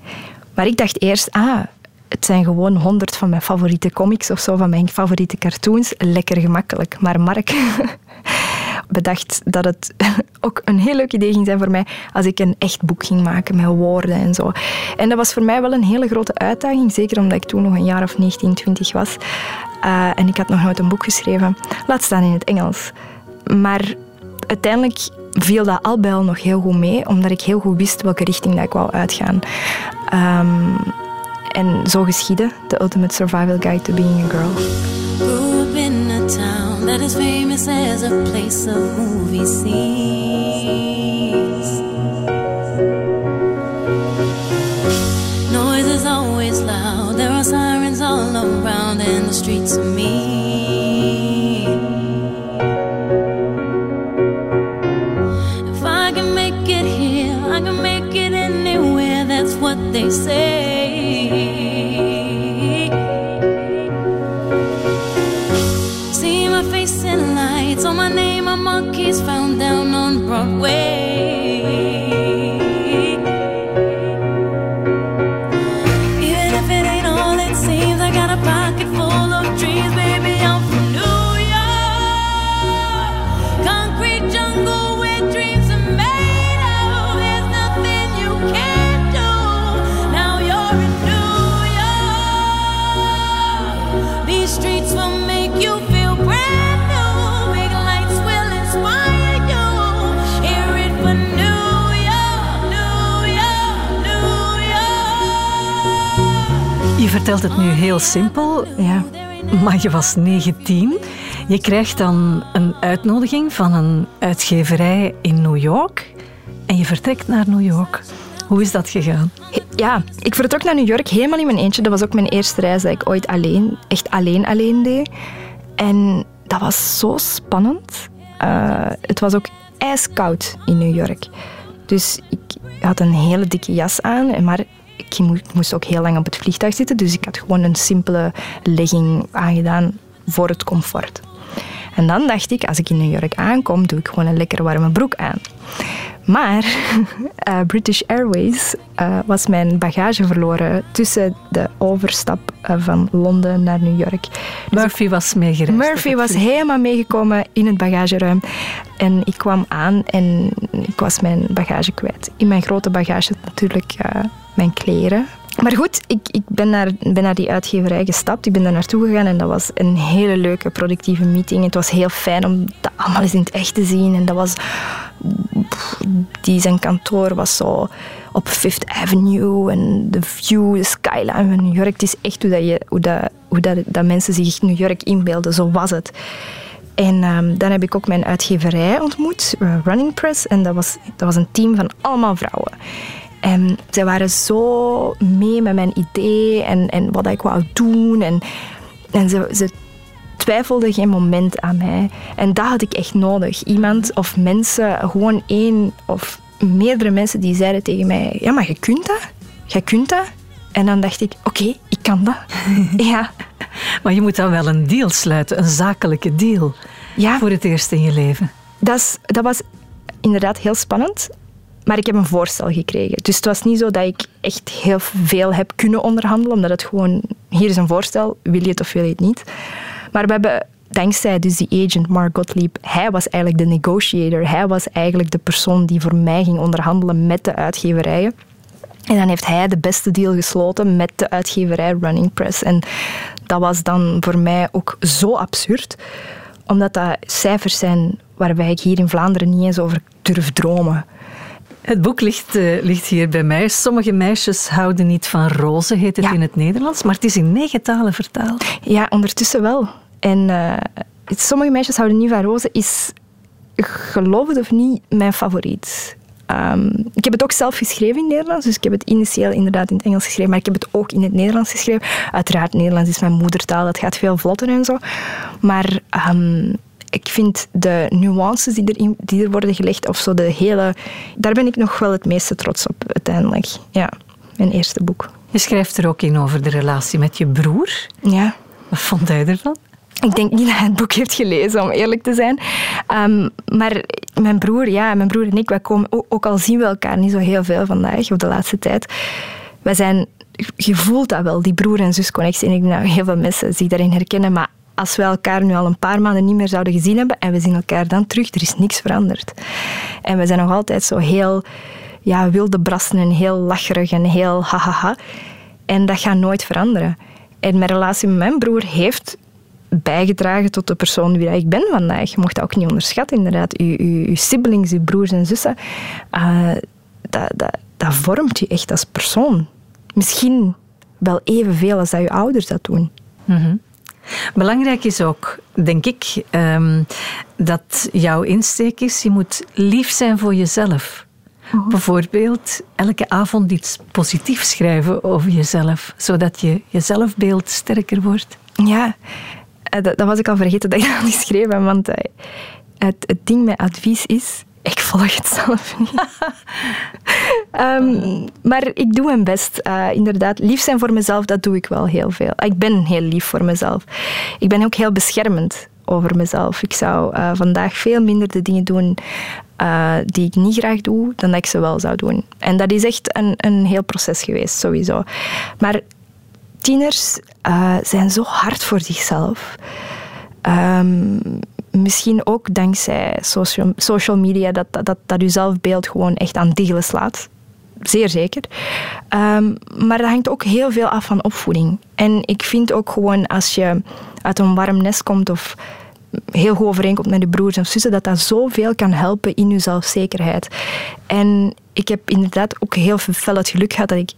Maar ik dacht eerst, ah, het zijn gewoon honderd van mijn favoriete comics of zo, van mijn favoriete cartoons. Lekker gemakkelijk. Maar Mark bedacht dat het ook een heel leuk idee ging zijn voor mij als ik een echt boek ging maken met woorden en zo. En dat was voor mij wel een hele grote uitdaging, zeker omdat ik toen nog een jaar of 19, 20 was. Uh, en ik had nog nooit een boek geschreven, laat staan in het Engels. Maar uiteindelijk viel dat al bij al nog heel goed mee, omdat ik heel goed wist welke richting dat ik wou uitgaan. Um, en zo geschiedde, The Ultimate Survival Guide to Being a Girl. Grew in a town that is famous as a place of movie scenes. Noise is always loud, there are sirens all around and the streets are mean. they say. See my face in lights, on my name, a monkey's found down on Broadway. Vertelt het nu heel simpel, Ja. maar je was 19. Je krijgt dan een uitnodiging van een uitgeverij in New York en je vertrekt naar New York. Hoe is dat gegaan? Ja, ik vertrok naar New York helemaal in mijn eentje. Dat was ook mijn eerste reis dat ik ooit alleen, echt alleen alleen deed. En dat was zo spannend. Eh, het was ook ijskoud in New York. Dus ik had een hele dikke jas aan, maar ik mo- ik moest ook heel lang op het vliegtuig zitten. Dus ik had gewoon een simpele legging aangedaan voor het comfort. En dan dacht ik, als ik in New York aankom, doe ik gewoon een lekker warme broek aan. Maar eh, British Airways eh, was mijn bagage verloren tussen de overstap eh, van Londen naar New York. Dus Murphy was meegereisd. Murphy was helemaal meegekomen in het bagageruim. En ik kwam aan en ik was mijn bagage kwijt. In mijn grote bagage natuurlijk mijn kleren. Maar goed, ik, ik ben, naar, ben naar die uitgeverij gestapt. Ik ben daar naartoe gegaan en dat was een hele leuke, productieve meeting. Het was heel fijn om dat allemaal eens in het echt te zien. En dat was... Die zijn kantoor was zo op Fifth Avenue en de view, de skyline van New York. Het is echt hoe, dat je, hoe, dat, hoe dat, dat mensen zich New York inbeelden. Zo was het. En ehm, dan heb ik ook mijn uitgeverij ontmoet, eh, Running Press. En dat was, dat was een team van allemaal vrouwen. En zij waren zo mee met mijn idee en, en wat ik wou doen. En, en ze, ze twijfelden geen moment aan mij. En dat had ik echt nodig. Iemand of mensen, gewoon één of meerdere mensen die zeiden tegen mij... Ja, maar je kunt dat. Je kunt dat. En dan dacht ik, oké, ik kan dat. ja. Maar je moet dan wel een deal sluiten, een zakelijke deal. Ja. Voor het eerst in je leven. Dat, is, dat was inderdaad heel spannend. Maar ik heb een voorstel gekregen. Dus het was niet zo dat ik echt heel veel heb kunnen onderhandelen. Omdat het gewoon... Hier is een voorstel. Wil je het of wil je het niet? Maar we hebben... Dankzij dus die agent Mark Gottlieb, hij was eigenlijk de negotiator. Hij was eigenlijk de persoon die voor mij ging onderhandelen met de uitgeverijen. En dan heeft hij de beste deal gesloten met de uitgeverij Running Press. En dat was dan voor mij ook zo absurd, omdat dat cijfers zijn waarbij ik hier in Vlaanderen niet eens over durf dromen. Het boek ligt, eh, ligt hier bij mij. Sommige meisjes houden niet van rozen, heet het Ja. in het Nederlands. Maar het is in negen talen vertaald. Ja, ondertussen wel. En eh, het- sommige meisjes houden niet van rozen, is, geloof het of niet, mijn favoriet. Ehm, ik heb het ook zelf geschreven in het Nederlands, dus ik heb het initieel inderdaad in het Engels geschreven, maar ik heb het ook in het Nederlands geschreven. Uiteraard, Nederlands is mijn moedertaal, dat gaat veel vlotter en zo. Maar ehm, ik vind de nuances die, erin, die er worden gelegd, of zo de hele... Daar ben ik nog wel het meeste trots op, uiteindelijk. Ja, mijn eerste boek. Je schrijft er ook in over de relatie met je broer. Ja. Wat vond hij ervan? Ik denk niet dat hij het boek heeft gelezen, om eerlijk te zijn. Ehm, maar mijn broer, ja, mijn broer en ik, wij komen, ook, ook al zien we elkaar niet zo heel veel vandaag, of de laatste tijd, wij zijn, je voelt dat wel, die broer- en zusconnectie. En ik denk dat heel veel mensen zich daarin herkennen, maar als we elkaar nu al een paar maanden niet meer zouden gezien hebben en we zien elkaar dan terug, er is niks veranderd. En we zijn nog altijd zo heel ja, wilde brassen en heel lacherig en heel hahaha. En dat gaat nooit veranderen. En mijn relatie met mijn broer heeft bijgedragen tot de persoon wie ik ben vandaag. Je mocht dat ook niet onderschatten, inderdaad. Uw, uw, uw siblings, uw broers en zussen, eh, dat, dat, dat vormt je echt als persoon. Misschien wel evenveel als dat je ouders dat doen. Belangrijk is ook, denk ik, ehm, dat jouw insteek is, je moet lief zijn voor jezelf. Bijvoorbeeld elke avond iets positiefs schrijven over jezelf, zodat je je zelfbeeld sterker wordt. Ja, eh, dat, dat was ik al vergeten dat ik dat had geschreven, want eh, het, het ding met advies is, ik volg het zelf niet. Ehm, maar ik doe mijn best. eh, inderdaad, lief zijn voor mezelf, dat doe ik wel heel veel. Ik ben heel lief voor mezelf. Ik ben ook heel beschermend. over mezelf. Ik zou eh, vandaag veel minder de dingen doen eh, die ik niet graag doe, dan dat ik ze wel zou doen. En dat is echt een, een heel proces geweest, sowieso. Maar tieners zijn zo hard voor zichzelf. Ehm, misschien ook dankzij social, social media dat, dat, dat, uw zelfbeeld gewoon echt aan diggelen slaat. Zeer zeker. Ehm, maar dat hangt ook heel veel af van opvoeding. En ik vind ook gewoon als je uit een warm nest komt of heel goed overeenkomt met je broers en zussen, dat dat zoveel kan helpen in je zelfzekerheid. En ik heb inderdaad ook heel veel het geluk gehad dat ik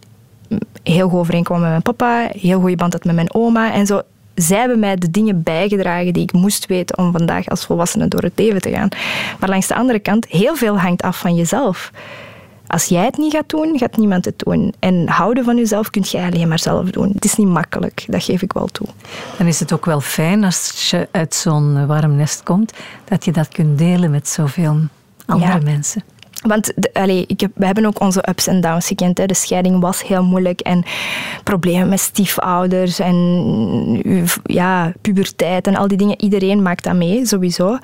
heel goed overeenkwam met mijn papa, heel goede band had met mijn oma en zo. Zij hebben mij de dingen bijgedragen die ik moest weten om vandaag als volwassene door het leven te gaan. Maar langs de andere kant, heel veel hangt af van jezelf. Als jij het niet gaat doen, gaat niemand het doen. En houden van jezelf kun jij alleen maar zelf doen. Het is niet makkelijk, dat geef ik wel toe. Dan is het ook wel fijn als je uit zo'n warm nest komt, dat je dat kunt delen met zoveel andere Ja. mensen. Want ik heb, we hebben ook onze ups en downs gekend. Hè. De scheiding was heel moeilijk en problemen met stiefouders en ja, puberteit en al die dingen. Iedereen maakt dat mee, sowieso.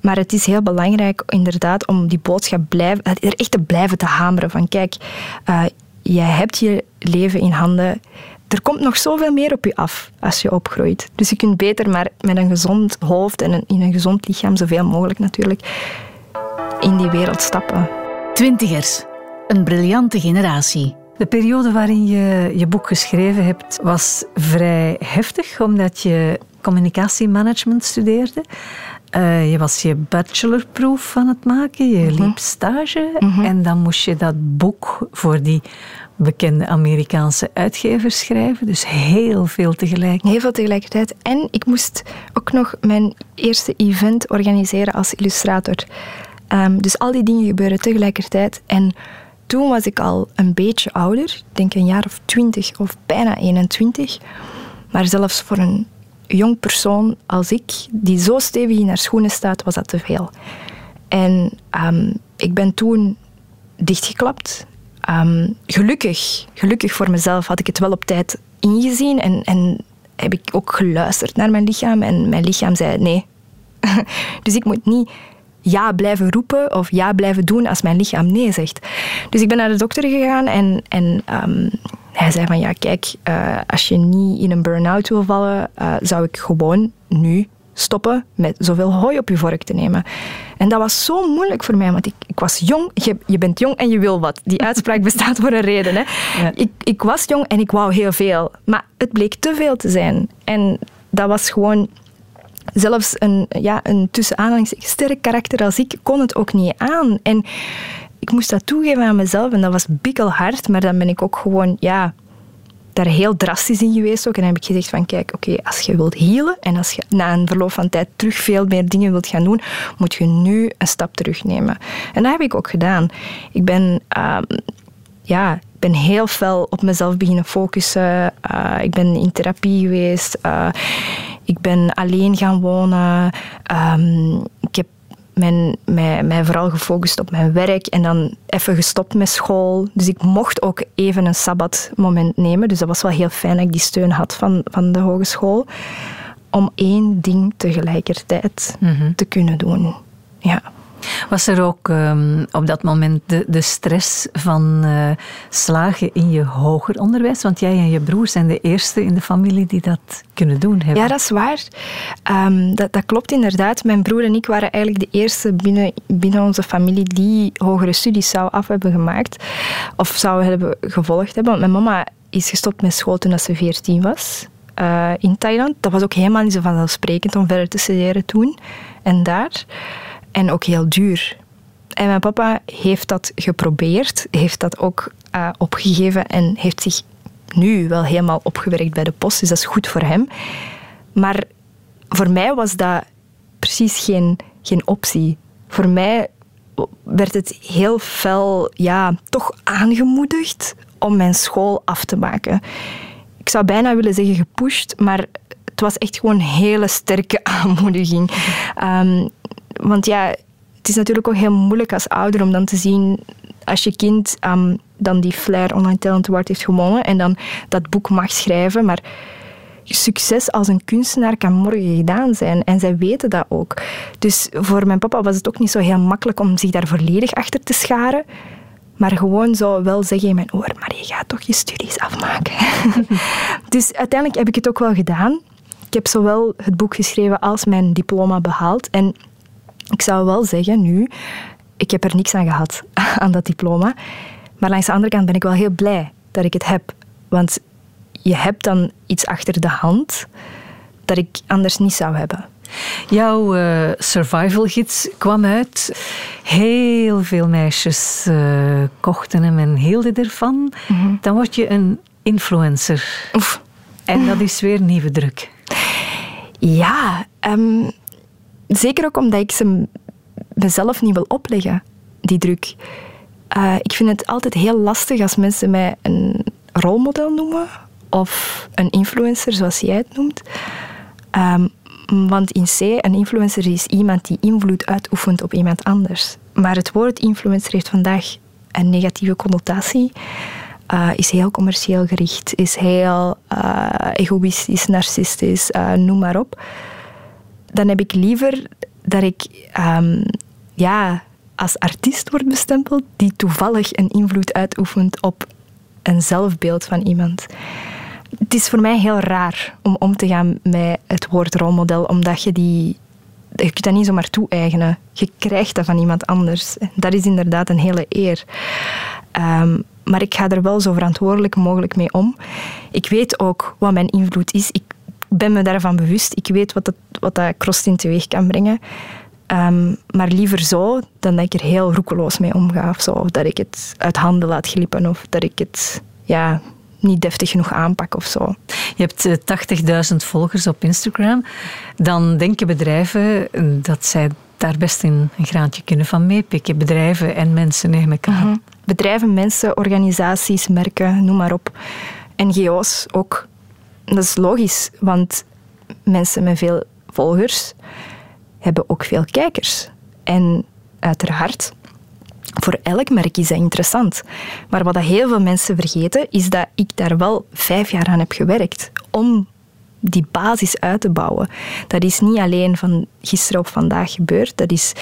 Maar het is heel belangrijk inderdaad om die boodschap blijven, er echt te blijven te hameren. Van kijk, eh, jij hebt je leven in handen. Er komt nog zoveel meer op je af als je opgroeit. Dus je kunt beter maar met een gezond hoofd en in een gezond lichaam, zoveel mogelijk natuurlijk, in die wereld stappen. Twintigers. Een briljante generatie. De periode waarin je je boek geschreven hebt was vrij heftig, omdat je communicatiemanagement studeerde. Eh, je was je bachelorproef aan het maken, je liep stage en dan moest je dat boek voor die bekende Amerikaanse uitgever schrijven. Dus heel veel tegelijk. Heel veel tegelijkertijd. En ik moest ook nog mijn eerste event organiseren als illustrator. Ehm, dus al die dingen gebeuren tegelijkertijd. En toen was ik al een beetje ouder. Denk een jaar of twintig of bijna 21. Maar zelfs voor een jong persoon als ik, die zo stevig in haar schoenen staat, was dat te veel. En ehm, ik ben toen dichtgeklapt. Ehm, gelukkig, gelukkig voor mezelf had ik het wel op tijd ingezien en, en heb ik ook geluisterd naar mijn lichaam. En mijn lichaam zei nee. dus ik moet niet ja blijven roepen of ja blijven doen als mijn lichaam nee zegt. Dus ik ben naar de dokter gegaan en, en ehm, hij zei van ja, kijk, eh, als je niet in een burn-out wil vallen, eh, zou ik gewoon nu stoppen met zoveel hooi op je vork te nemen. En dat was zo moeilijk voor mij, want ik, ik was jong. Je, je bent jong en je wil wat. Die uitspraak bestaat voor een reden. Hè. Ja. Ik, ik was jong en ik wou heel veel. Maar het bleek te veel te zijn. En dat was gewoon... Zelfs een, ja, een tussen sterk karakter als ik kon het ook niet aan. En ik moest dat toegeven aan mezelf en dat was bikkelhard. Maar dan ben ik ook gewoon... Ja, daar heel drastisch in geweest ook. En dan heb ik gezegd van, kijk, oké, als je wilt healen en als je na een verloop van tijd terug veel meer dingen wilt gaan doen, moet je nu een stap terugnemen. En dat heb ik ook gedaan. Ik ben, ehm, ja, ben heel fel op mezelf beginnen focussen. Eh, ik ben in therapie geweest. Eh, ik ben alleen gaan wonen. Ehm, ik heb mijn, mij, mij vooral gefocust op mijn werk en dan even gestopt met school. Dus ik mocht ook even een sabbatmoment nemen. Dus dat was wel heel fijn dat ik die steun had van, van de hogeschool. Om één ding tegelijkertijd te kunnen doen. Ja. Was er ook ehm, op dat moment de, de stress van eh, slagen in je hoger onderwijs? Want jij en je broer zijn de eerste in de familie die dat kunnen doen hebben. Ja, dat is waar. Ehm, dat, dat klopt inderdaad. Mijn broer en ik waren eigenlijk de eerste binnen, binnen onze familie die hogere studies zou af hebben gemaakt. Of zou hebben gevolgd hebben. Want mijn mama is gestopt met school toen ze 14 was. eh, in Thailand. Dat was ook helemaal niet zo vanzelfsprekend om verder te studeren toen en daar. En ook heel duur. En mijn papa heeft dat geprobeerd, heeft dat ook eh, opgegeven en heeft zich nu wel helemaal opgewerkt bij de post. Dus dat is goed voor hem. Maar voor mij was dat precies geen, geen optie. Voor mij werd het heel fel, ja, toch aangemoedigd om mijn school af te maken. Ik zou bijna willen zeggen gepusht, maar het was echt gewoon een hele sterke aanmoediging. Um, want ja, het is natuurlijk ook heel moeilijk als ouder om dan te zien als je kind um, dan die Flair Online Talent Award heeft gewonnen en dan dat boek mag schrijven, maar succes als een kunstenaar kan morgen gedaan zijn. En zij weten dat ook. Dus voor mijn papa was het ook niet zo heel makkelijk om zich daar volledig achter te scharen. Maar gewoon zo wel zeggen in mijn oor, maar je gaat toch je studies afmaken. dus uiteindelijk heb ik het ook wel gedaan. Ik heb zowel het boek geschreven als mijn diploma behaald. En ik zou wel zeggen nu, ik heb er niks aan gehad, aan dat diploma. Maar langs de andere kant ben ik wel heel blij dat ik het heb. Want je hebt dan iets achter de hand dat ik anders niet zou hebben. Jouw eh, survival gids kwam uit. Heel veel meisjes eh, kochten hem en hielden ervan. Dan word je een influencer. Oef. En dat is weer nieuwe druk. Ja, ehm, zeker ook omdat ik ze mezelf niet wil opleggen, die druk. Eh, ik vind het altijd heel lastig als mensen mij een rolmodel noemen of een influencer, zoals jij het noemt. Ehm, want in C, een influencer is iemand die invloed uitoefent op iemand anders. Maar het woord influencer heeft vandaag een negatieve connotatie. Uh, is heel commercieel gericht, is heel uh, egoïstisch, narcistisch, noem maar op. Dan heb ik liever dat ik um, ja, als artiest word bestempeld die toevallig een invloed uitoefent op een zelfbeeld van iemand. Het is voor mij heel raar om om te gaan met het woord rolmodel, omdat je die. Je kunt dat niet zomaar toe-eigenen. Je krijgt dat van iemand anders. Dat is inderdaad een hele eer. Um, maar ik ga er wel zo verantwoordelijk mogelijk mee om. Ik weet ook wat mijn invloed is. Ik ben me daarvan bewust. Ik weet wat dat, wat dat crosstin teweeg kan brengen. Um, maar liever zo dan dat ik er heel roekeloos mee omga. Of, zo. of dat ik het uit handen laat glippen. Of dat ik het ja, niet deftig genoeg aanpak of zo. Je hebt 80.000 volgers op Instagram. Dan denken bedrijven dat zij daar best een graantje kunnen van meepikken. Bedrijven en mensen neem ik aan. Mhm. Bedrijven, mensen, organisaties, merken, noem maar op. NGO's ook. Dat is logisch, want mensen met veel volgers hebben ook veel kijkers. En uiteraard, voor elk merk is dat interessant. Maar wat heel veel mensen vergeten, is dat ik daar wel vijf jaar aan heb gewerkt om die basis uit te bouwen. Dat is niet alleen van gisteren op vandaag gebeurd. Dat is,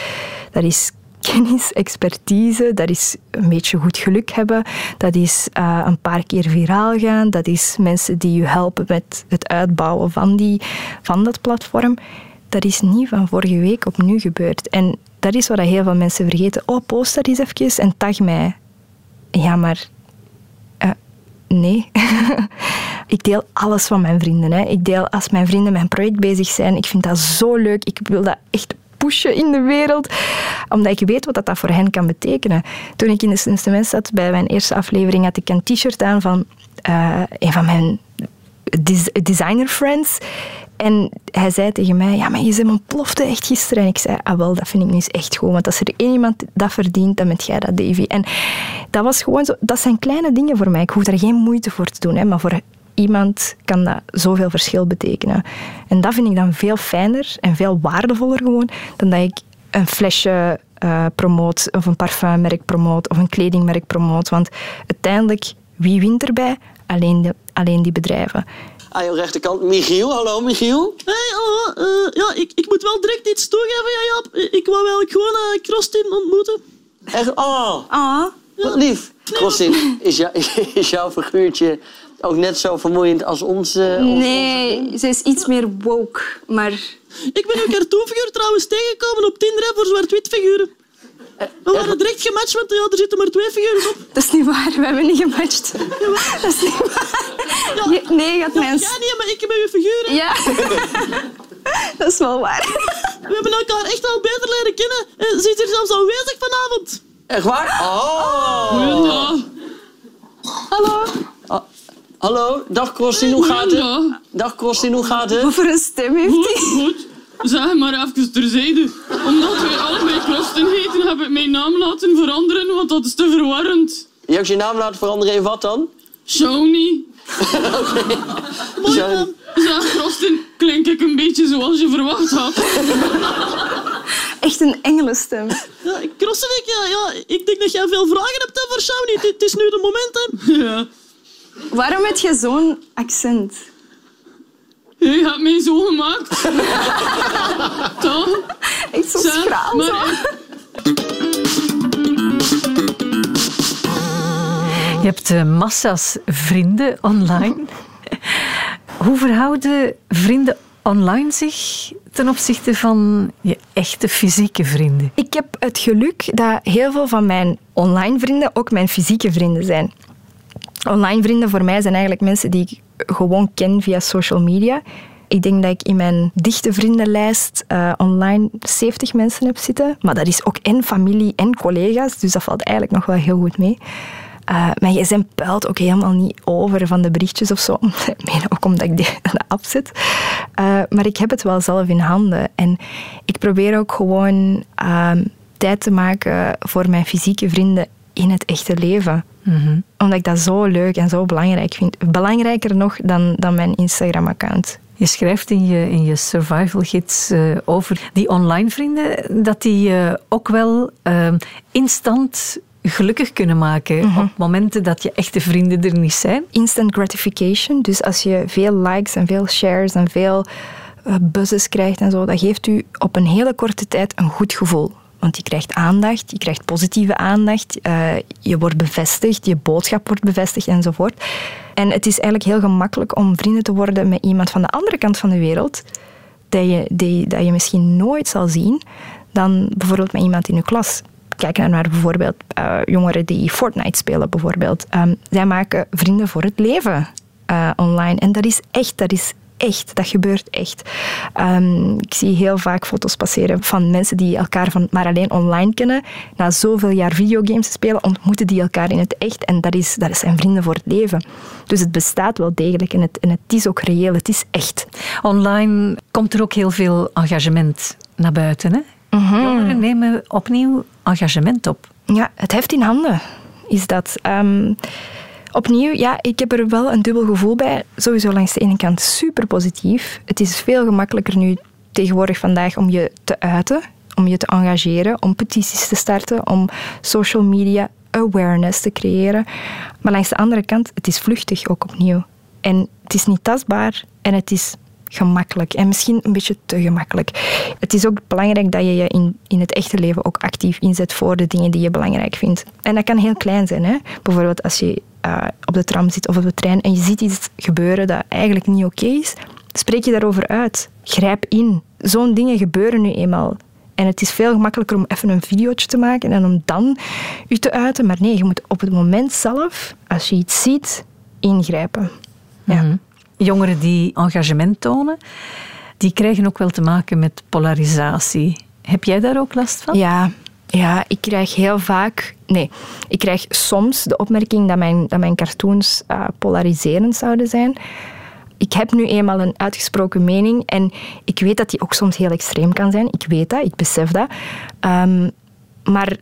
dat is kennis, expertise, dat is een beetje goed geluk hebben, dat is uh, een paar keer viraal gaan, dat is mensen die je helpen met het uitbouwen van, die, van dat platform. Dat is niet van vorige week op nu gebeurd. En dat is wat heel veel mensen vergeten. Oh, post dat eens even en tag mij. Ja, maar uh, nee. ik deel alles van mijn vrienden. Hè. Ik deel als mijn vrienden een project bezig zijn. Ik vind dat zo leuk. Ik wil dat echt in de wereld, omdat ik weet wat dat, voor hen kan betekenen. Toen ik in de instrument zat, bij mijn eerste aflevering, had ik een t-shirt aan van uh, een van mijn designer friends. En hij zei tegen mij, ja, maar je bent ontplofte echt gisteren. En ik zei, ah wel, dat vind ik nu eens echt goed. Want als er één iemand dat verdient, dan bent jij dat, Davy. En dat was gewoon zo, dat zijn kleine dingen voor mij. Ik hoef daar geen moeite voor te doen. Hè, maar voor iemand kan dat zoveel verschil betekenen. En dat vind ik dan veel fijner en veel waardevoller gewoon dan dat ik een flesje uh, promoot of een parfummerk promoot of een kledingmerk promoot. Want uiteindelijk, wie wint erbij? Alleen, de, alleen die bedrijven. Aan je rechterkant, Michiel. Hallo, Michiel. Hey, hallo. Uh, ja, ik, ik moet wel direct iets toegeven, ja, Jaap. Ik wou wel gewoon uh, Krostin ontmoeten. Echt? Oh, Ah. wat lief. Krostin, is, jou, is jouw figuurtje ook net zo vermoeiend als ons? eh, ons- Nee, ze is iets meer woke, maar Ik ben uw cartoonfiguur trouwens tegengekomen op Tinder hè, voor zwart-wit figuren. We waren direct gematcht, want ja, er zitten maar twee figuren op. dat is niet waar. We hebben niet gematcht. Dat is niet waar. Je- nee, gaat mijn... Ja, nee, maar ik heb uw figuren. Ja. Dat is wel waar. We hebben elkaar echt wel beter leren kennen. En ze is hier zelfs aanwezig vanavond. Echt waar? Oh. Ja. Hallo. Hallo, dag Krostin, hoe gaat het? Dag Krostin, hoe gaat het? Wat voor een stem heeft hij? Goed, zeg maar even terzijde. Omdat wij allebei Klosten heten, heb ik mijn naam laten veranderen, want dat is te verwarrend. Je hebt je naam laten veranderen in wat dan? Shawnee. Zo- Zeg, Klosten, klink ik een beetje zoals je verwacht had. Echt een engelenstem. Ja, Krossenik, ja, ja, ik denk dat jij veel vragen hebt voor Shawnee. Het- Het is nu de moment, hè. Ja. Waarom heb je zo'n accent? Je hebt mij zo gemaakt. Toch? Echt zo schraal. maar zo. ik- Je hebt eh, massa's vrienden online. Hoe verhouden vrienden online zich ten opzichte van je echte fysieke vrienden? Ik heb het geluk dat heel veel van mijn online vrienden ook mijn fysieke vrienden zijn. Online vrienden voor mij zijn eigenlijk mensen die ik gewoon ken via social media. Ik denk dat ik in mijn dichte vriendenlijst eh, online 70 mensen heb zitten. Maar dat is ook en familie en collega's, dus dat valt eigenlijk nog wel heel goed mee. Eh, mijn gsm puilt ook helemaal niet over van de berichtjes of zo. Meen ook omdat ik die aan de app zet. Eh, maar ik heb het wel zelf in handen. En ik probeer ook gewoon ehm, tijd te maken voor mijn fysieke vrienden in het echte leven. Omdat ik dat zo leuk en zo belangrijk vind. Belangrijker nog dan, dan mijn Instagram-account. Je schrijft in je, in je survival gids eh, over die online vrienden, dat die eh, ook wel eh, instant gelukkig kunnen maken op momenten dat je echte vrienden er niet zijn. Instant gratification. Dus als je veel likes en veel shares en veel buzzes krijgt en zo, dat geeft u op een hele korte tijd een goed gevoel. Want je krijgt aandacht, je krijgt positieve aandacht, eh, je wordt bevestigd, je boodschap wordt bevestigd enzovoort. En het is eigenlijk heel gemakkelijk om vrienden te worden met iemand van de andere kant van de wereld, dat je, die, dat je misschien nooit zal zien, dan bijvoorbeeld met iemand in je klas. Kijk nou naar bijvoorbeeld eh, jongeren die Fortnite spelen, bijvoorbeeld. Ehm, zij maken vrienden voor het leven eh, online. En dat is echt, dat is echt, dat gebeurt echt. Ehm, ik zie heel vaak foto's passeren van mensen die elkaar van maar alleen online kennen. Na zoveel jaar videogames te spelen, ontmoeten die elkaar in het echt. En dat, is, dat zijn vrienden voor het leven. Dus het bestaat wel degelijk en het, en het is ook reëel, het is echt. Online komt er ook heel veel engagement naar buiten. Hè? Jongeren nemen opnieuw engagement op. Ja, het heft in handen is dat. Ehm, opnieuw, ja, ik heb er wel een dubbel gevoel bij. Sowieso langs de ene kant super positief. Het is veel gemakkelijker nu tegenwoordig vandaag om je te uiten, om je te engageren, om petities te starten, om social media awareness te creëren. Maar langs de andere kant, het is vluchtig ook opnieuw. En het is niet tastbaar en het is gemakkelijk. En misschien een beetje te gemakkelijk. Het is ook belangrijk dat je je in, in het echte leven ook actief inzet voor de dingen die je belangrijk vindt. En dat kan heel klein zijn. Hè? Bijvoorbeeld als je eh, op de tram zit of op de trein en je ziet iets gebeuren dat eigenlijk niet oké is, spreek je daarover uit. Grijp in. Zo'n dingen gebeuren nu eenmaal. En het is veel gemakkelijker om even een videootje te maken en om dan je te uiten. Maar nee, je moet op het moment zelf, als je iets ziet, ingrijpen. Ja. Jongeren die engagement tonen, die krijgen ook wel te maken met polarisatie. Heb jij daar ook last van? Ja, ja, ik krijg heel vaak... Nee, ik krijg soms de opmerking dat mijn, dat mijn cartoons eh, polariserend zouden zijn. Ik heb nu eenmaal een uitgesproken mening en ik weet dat die ook soms heel extreem kan zijn. Ik weet dat, ik besef dat. Ehm, maar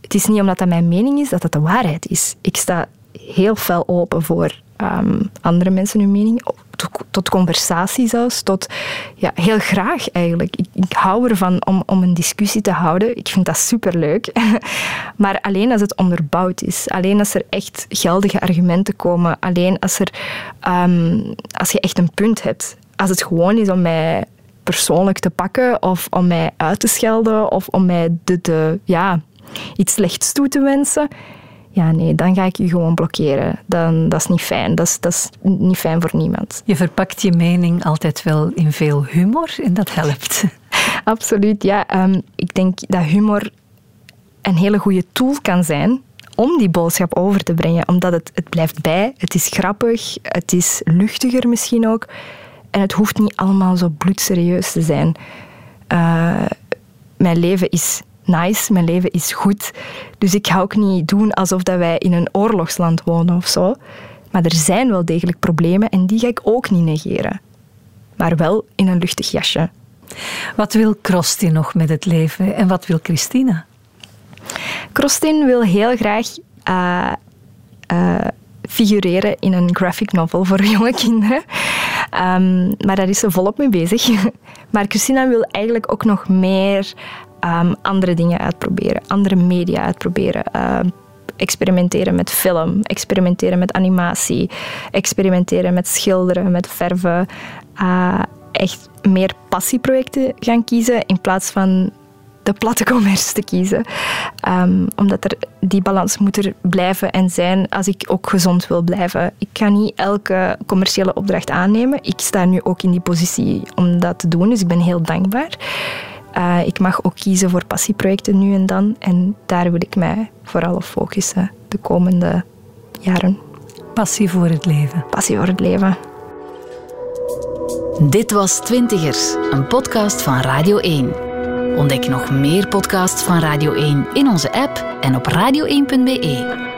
het is niet omdat dat mijn mening is, dat dat de waarheid is. Ik sta heel fel open voor ehm, andere mensen hun mening, tot, tot conversatie zelfs, tot ja, heel graag eigenlijk. Ik, ik hou ervan om, om een discussie te houden. Ik vind dat superleuk. maar alleen als het onderbouwd is, alleen als er echt geldige argumenten komen, alleen als, er, ehm, als je echt een punt hebt. Als het gewoon is om mij persoonlijk te pakken of om mij uit te schelden of om mij de, de, ja, iets slechts toe te wensen. Ja, nee, dan ga ik je gewoon blokkeren. Dan, dat is niet fijn. Dat is, dat is niet fijn voor niemand. Je verpakt je mening altijd wel in veel humor en dat helpt. Absoluut, ja. Ehm, ik denk dat humor een hele goede tool kan zijn om die boodschap over te brengen. Omdat het, het blijft bij, het is grappig, het is luchtiger misschien ook. En het hoeft niet allemaal zo bloedserieus te zijn. Eh, mijn leven is nice, mijn leven is goed. Dus ik ga ook niet doen alsof dat wij in een oorlogsland wonen of zo. Maar er zijn wel degelijk problemen en die ga ik ook niet negeren. Maar wel in een luchtig jasje. Wat wil Krusty nog met het leven en wat wil Christina? Krostin wil heel graag eh, eh, figureren in een graphic novel voor jonge kinderen. Ehm, maar daar is ze volop mee bezig. maar Christina wil eigenlijk ook nog meer ehm, andere dingen uitproberen, andere media uitproberen. Ehm, experimenteren met film, experimenteren met animatie, experimenteren met schilderen, met verven. eh, echt meer passieprojecten gaan kiezen in plaats van de platte commerce te kiezen. Ehm, omdat er, die balans moet er blijven en zijn als ik ook gezond wil blijven. Ik ga niet elke commerciële opdracht aannemen. Ik sta nu ook in die positie om dat te doen, dus ik ben heel dankbaar. Eh, ik mag ook kiezen voor passieprojecten nu en dan. En daar wil ik mij vooral op focussen de komende jaren. Passie voor het leven. Passie voor het leven. Dit was Twintigers, een podcast van Radio 1. Ontdek nog meer podcasts van Radio 1 in onze app en op radio1.be.